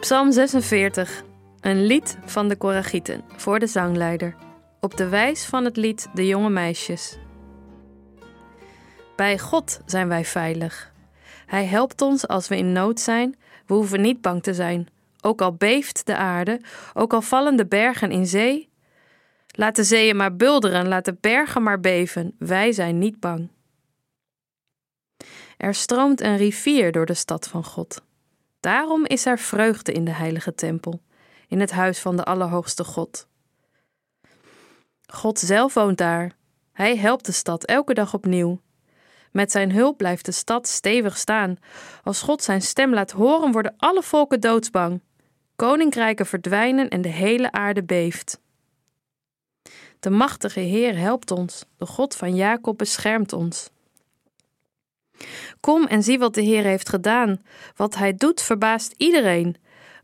Psalm 46, een lied van de Koragieten voor de zangleider, op de wijs van het lied De Jonge Meisjes. Bij God zijn wij veilig. Hij helpt ons als we in nood zijn. We hoeven niet bang te zijn. Ook al beeft de aarde, ook al vallen de bergen in zee. Laat de zeeën maar bulderen, laat de bergen maar beven. Wij zijn niet bang. Er stroomt een rivier door de stad van God. Daarom is er vreugde in de heilige tempel, in het huis van de Allerhoogste God. God zelf woont daar. Hij helpt de stad elke dag opnieuw. Met zijn hulp blijft de stad stevig staan. Als God zijn stem laat horen, worden alle volken doodsbang. Koninkrijken verdwijnen en de hele aarde beeft. De machtige Heer helpt ons, de God van Jacob beschermt ons. Kom en zie wat de Heer heeft gedaan. Wat hij doet verbaast iedereen.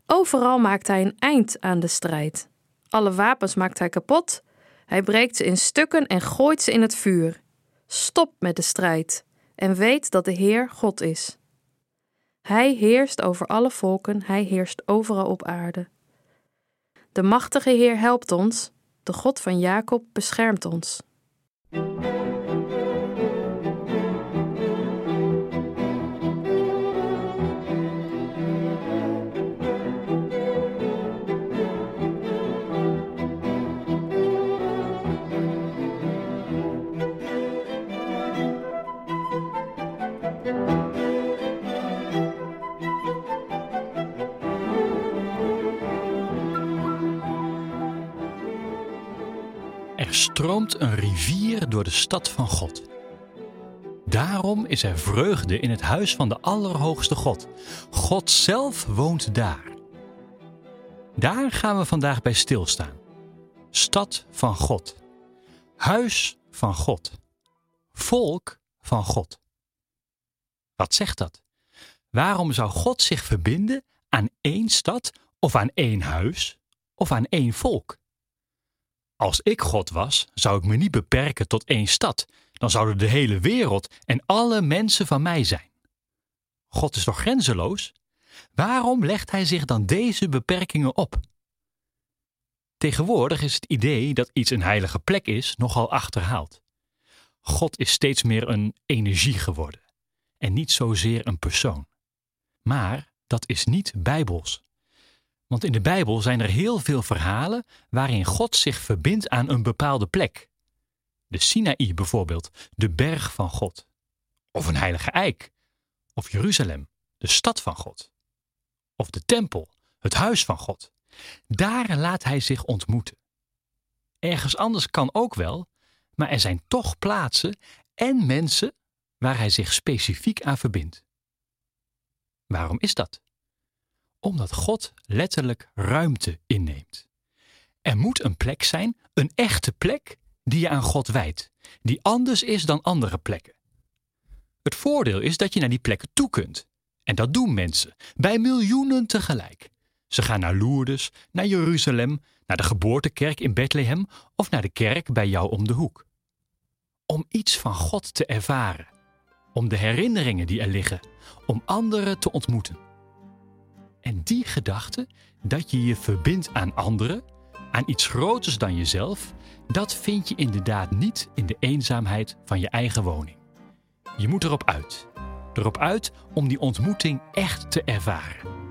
Overal maakt hij een eind aan de strijd. Alle wapens maakt hij kapot. Hij breekt ze in stukken en gooit ze in het vuur. Stop met de strijd en weet dat de Heer God is. Hij heerst over alle volken, hij heerst overal op aarde. De machtige Heer helpt ons, de God van Jacob beschermt ons. Er stroomt een rivier door de stad van God. Daarom is er vreugde in het huis van de Allerhoogste God. God zelf woont daar. Daar gaan we vandaag bij stilstaan. Stad van God. Huis van God. Volk van God. Wat zegt dat? Waarom zou God zich verbinden aan één stad of aan één huis of aan één volk? Als ik God was, zou ik me niet beperken tot één stad. Dan zouden de hele wereld en alle mensen van mij zijn. God is toch grenzeloos? Waarom legt hij zich dan deze beperkingen op? Tegenwoordig is het idee dat iets een heilige plek is nogal achterhaald. God is steeds meer een energie geworden en niet zozeer een persoon. Maar dat is niet bijbels. Want in de Bijbel zijn er heel veel verhalen waarin God zich verbindt aan een bepaalde plek. De Sinaï bijvoorbeeld, de berg van God. Of een heilige eik. Of Jeruzalem, de stad van God. Of de tempel, het huis van God. Daar laat hij zich ontmoeten. Ergens anders kan ook wel, maar er zijn toch plaatsen en mensen waar hij zich specifiek aan verbindt. Waarom is dat? Omdat God letterlijk ruimte inneemt. Er moet een plek zijn, een echte plek, die je aan God wijdt, die anders is dan andere plekken. Het voordeel is dat je naar die plekken toe kunt. En dat doen mensen, bij miljoenen tegelijk. Ze gaan naar Lourdes, naar Jeruzalem, naar de geboortekerk in Bethlehem of naar de kerk bij jou om de hoek. Om iets van God te ervaren, om de herinneringen die er liggen, om anderen te ontmoeten. En die gedachte dat je je verbindt aan anderen, aan iets groters dan jezelf, dat vind je inderdaad niet in de eenzaamheid van je eigen woning. Je moet erop uit. Erop uit om die ontmoeting echt te ervaren.